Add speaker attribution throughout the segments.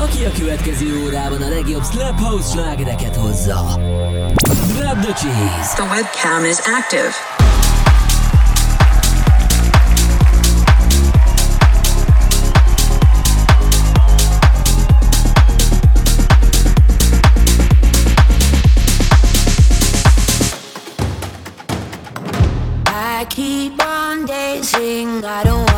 Speaker 1: aki a következő órában a legjobb Slap House slágereket hozza. Grab the cheese!
Speaker 2: The webcam is active.
Speaker 3: I keep on dancing. I don't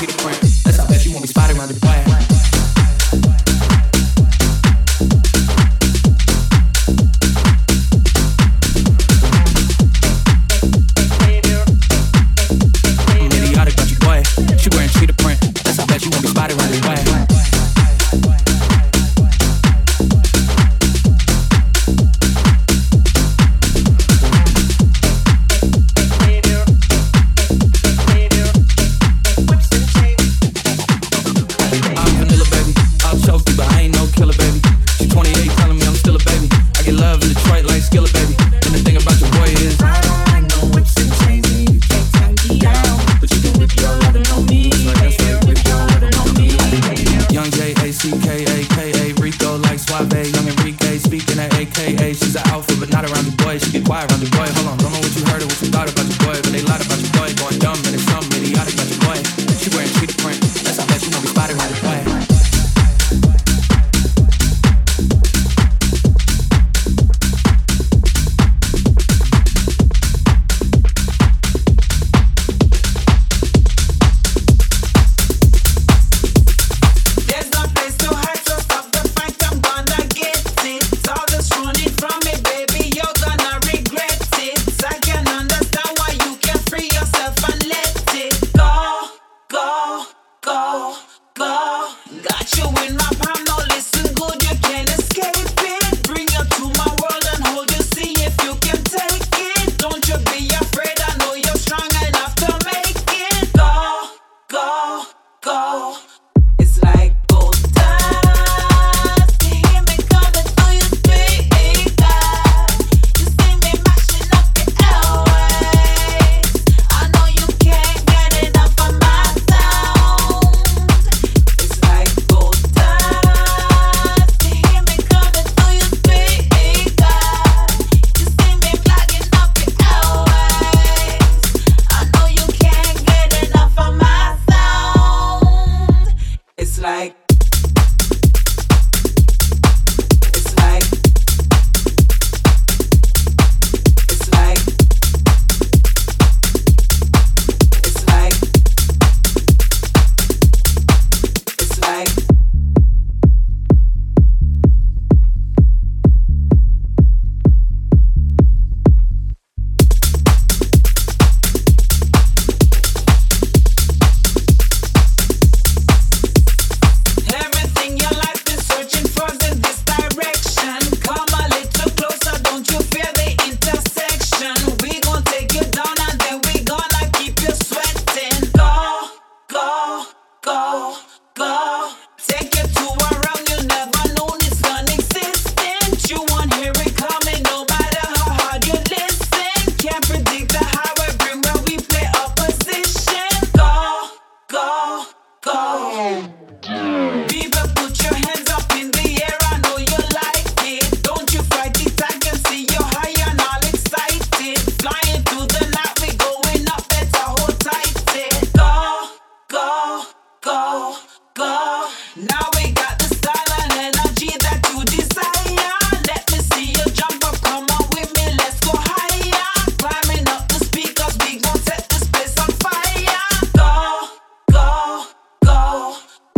Speaker 4: keep Oh.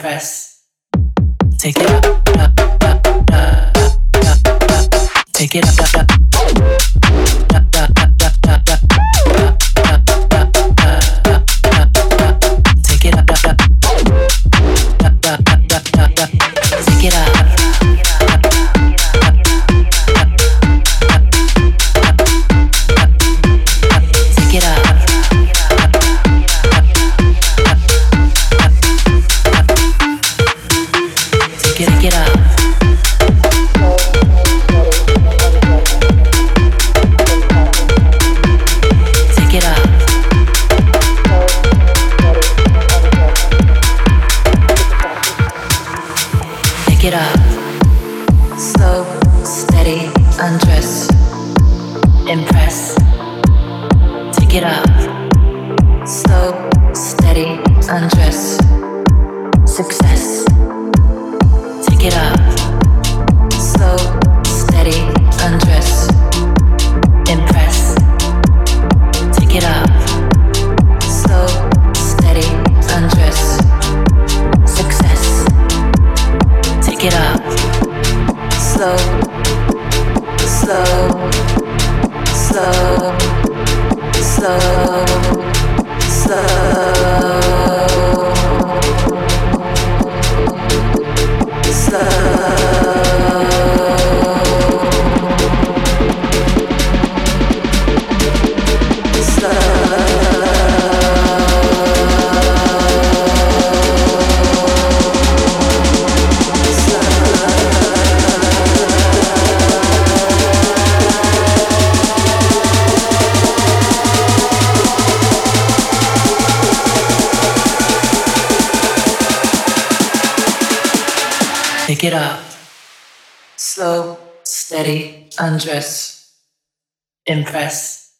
Speaker 4: press.
Speaker 5: Take it up, up, up, up, up, up, up. Take it up, up. slow, slow, slow, slow, slow, slow. undress, impress,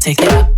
Speaker 5: take it up.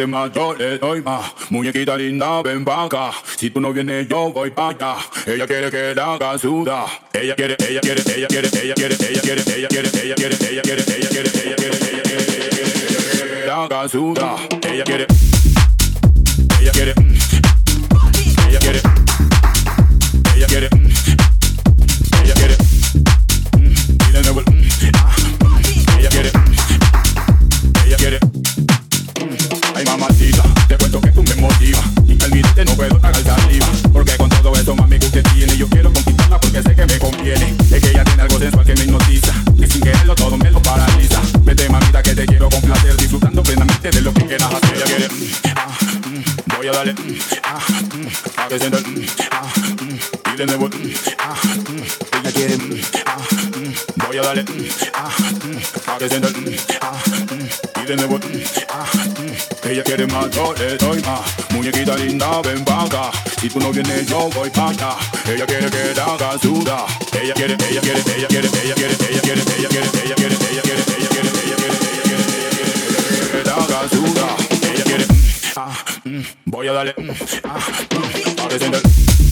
Speaker 6: quieres más, yo le doy más. Muñequita linda, ven pa' acá. Si tú no vienes, yo voy pa' allá. Ella quiere que la haga suda. Ella quiere, ella quiere, ella quiere, ella quiere, ella quiere, ella quiere, ella quiere, ella quiere, ella quiere, ella quiere, ella quiere, ella quiere, ella quiere, Ella quiere, ella quiere, ella quiere, ella quiere. Everybody, mm, ah, mm, parties in the, mm, ah, mm, y de nuevo, mm, ah, mm. Ella quiere más, yo le doy más. Muñequita linda, ven pa' acá. Si tú no vienes, yo voy pa' allá. Ella quiere que la haga suda. Ella quiere, ella quiere, ella quiere, ella quiere, ella quiere, ella quiere, ella quiere, ella quiere, ella quiere, ella quiere, ella quiere, que la haga suda. Ella quiere, ah, mm, voy a darle, mm, ah, mm, parties in the.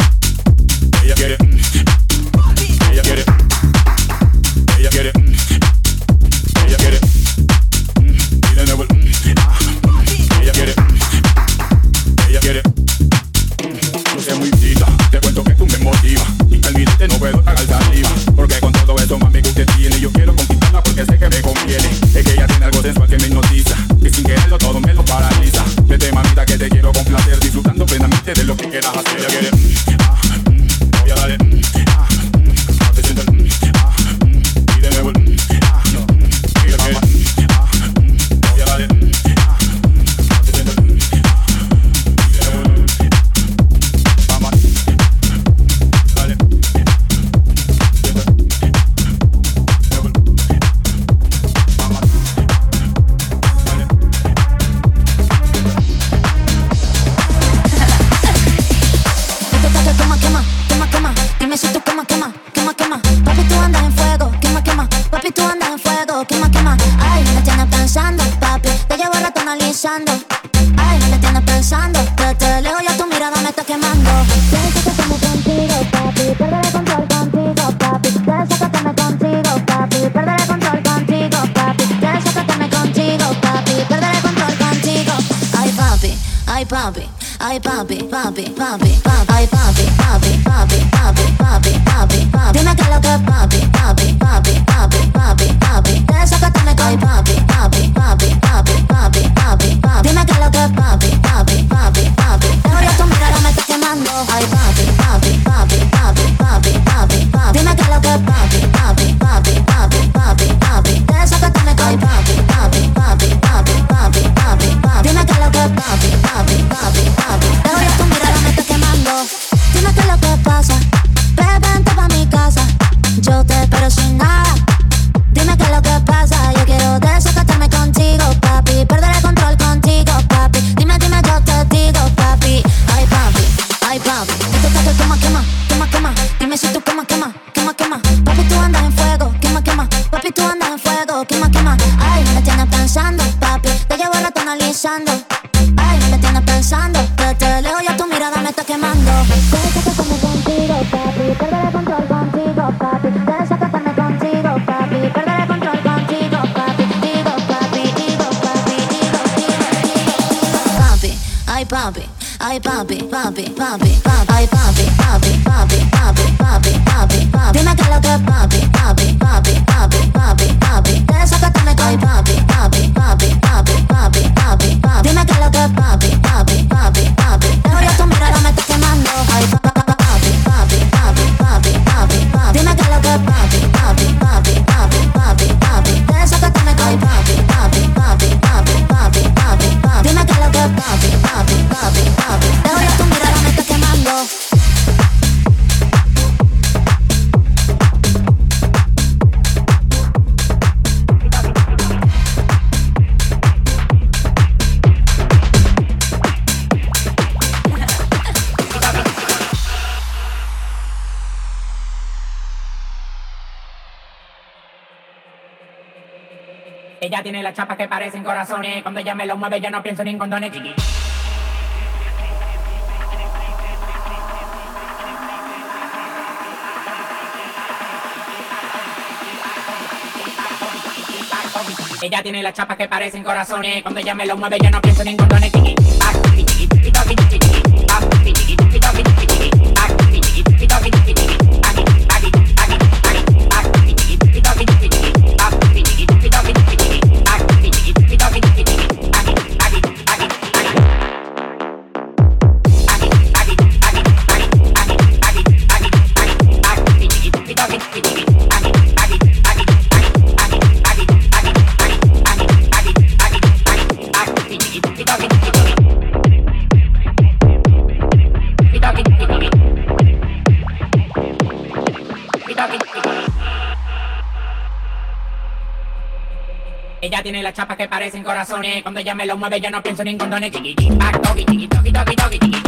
Speaker 6: Ella tiene
Speaker 7: las chapas que parecen corazones. Cuando ella me lo mueve, yo no pienso ni en condones. Chiqui. Ella tiene las chapas que parecen corazones. Cuando ella me lo mueve, yo no pienso ni en condones. Chiqui. tiene las chapas que parecen corazones. Cuando ella me lo mueve, yo no pienso ni en condones. Chiqui, chiqui, toqui, chiqui,
Speaker 8: toqui, toqui, toqui,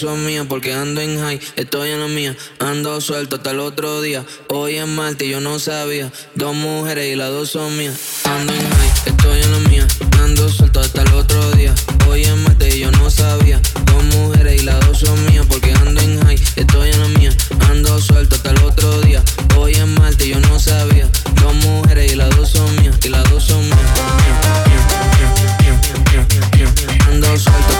Speaker 8: son porque ando en high, estoy en la mía, ando suelto hasta el otro día. Hoy es martes, yo no sabía, dos mujeres y las dos son mías. Ando en high, estoy en la mía, ando suelto hasta el otro día. Hoy es martes, yo no sabía, dos mujeres y las dos son mías porque ando en high, estoy en la mía, ando suelto hasta el otro día. Hoy es martes, yo no sabía, dos mujeres y las dos son mías, y las dos son mías. Ando suelto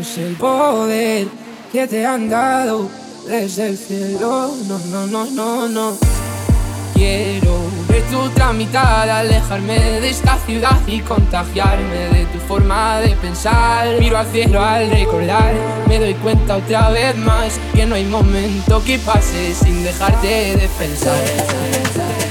Speaker 9: altos el poder que te han dado desde el cielo. No, no, no, no, no. Quiero ver tu otra mitad, alejarme de esta ciudad y contagiarme de tu forma de pensar. Miro al cielo al recordar, me doy cuenta otra vez más que no hay momento que pase sin dejarte de pensar.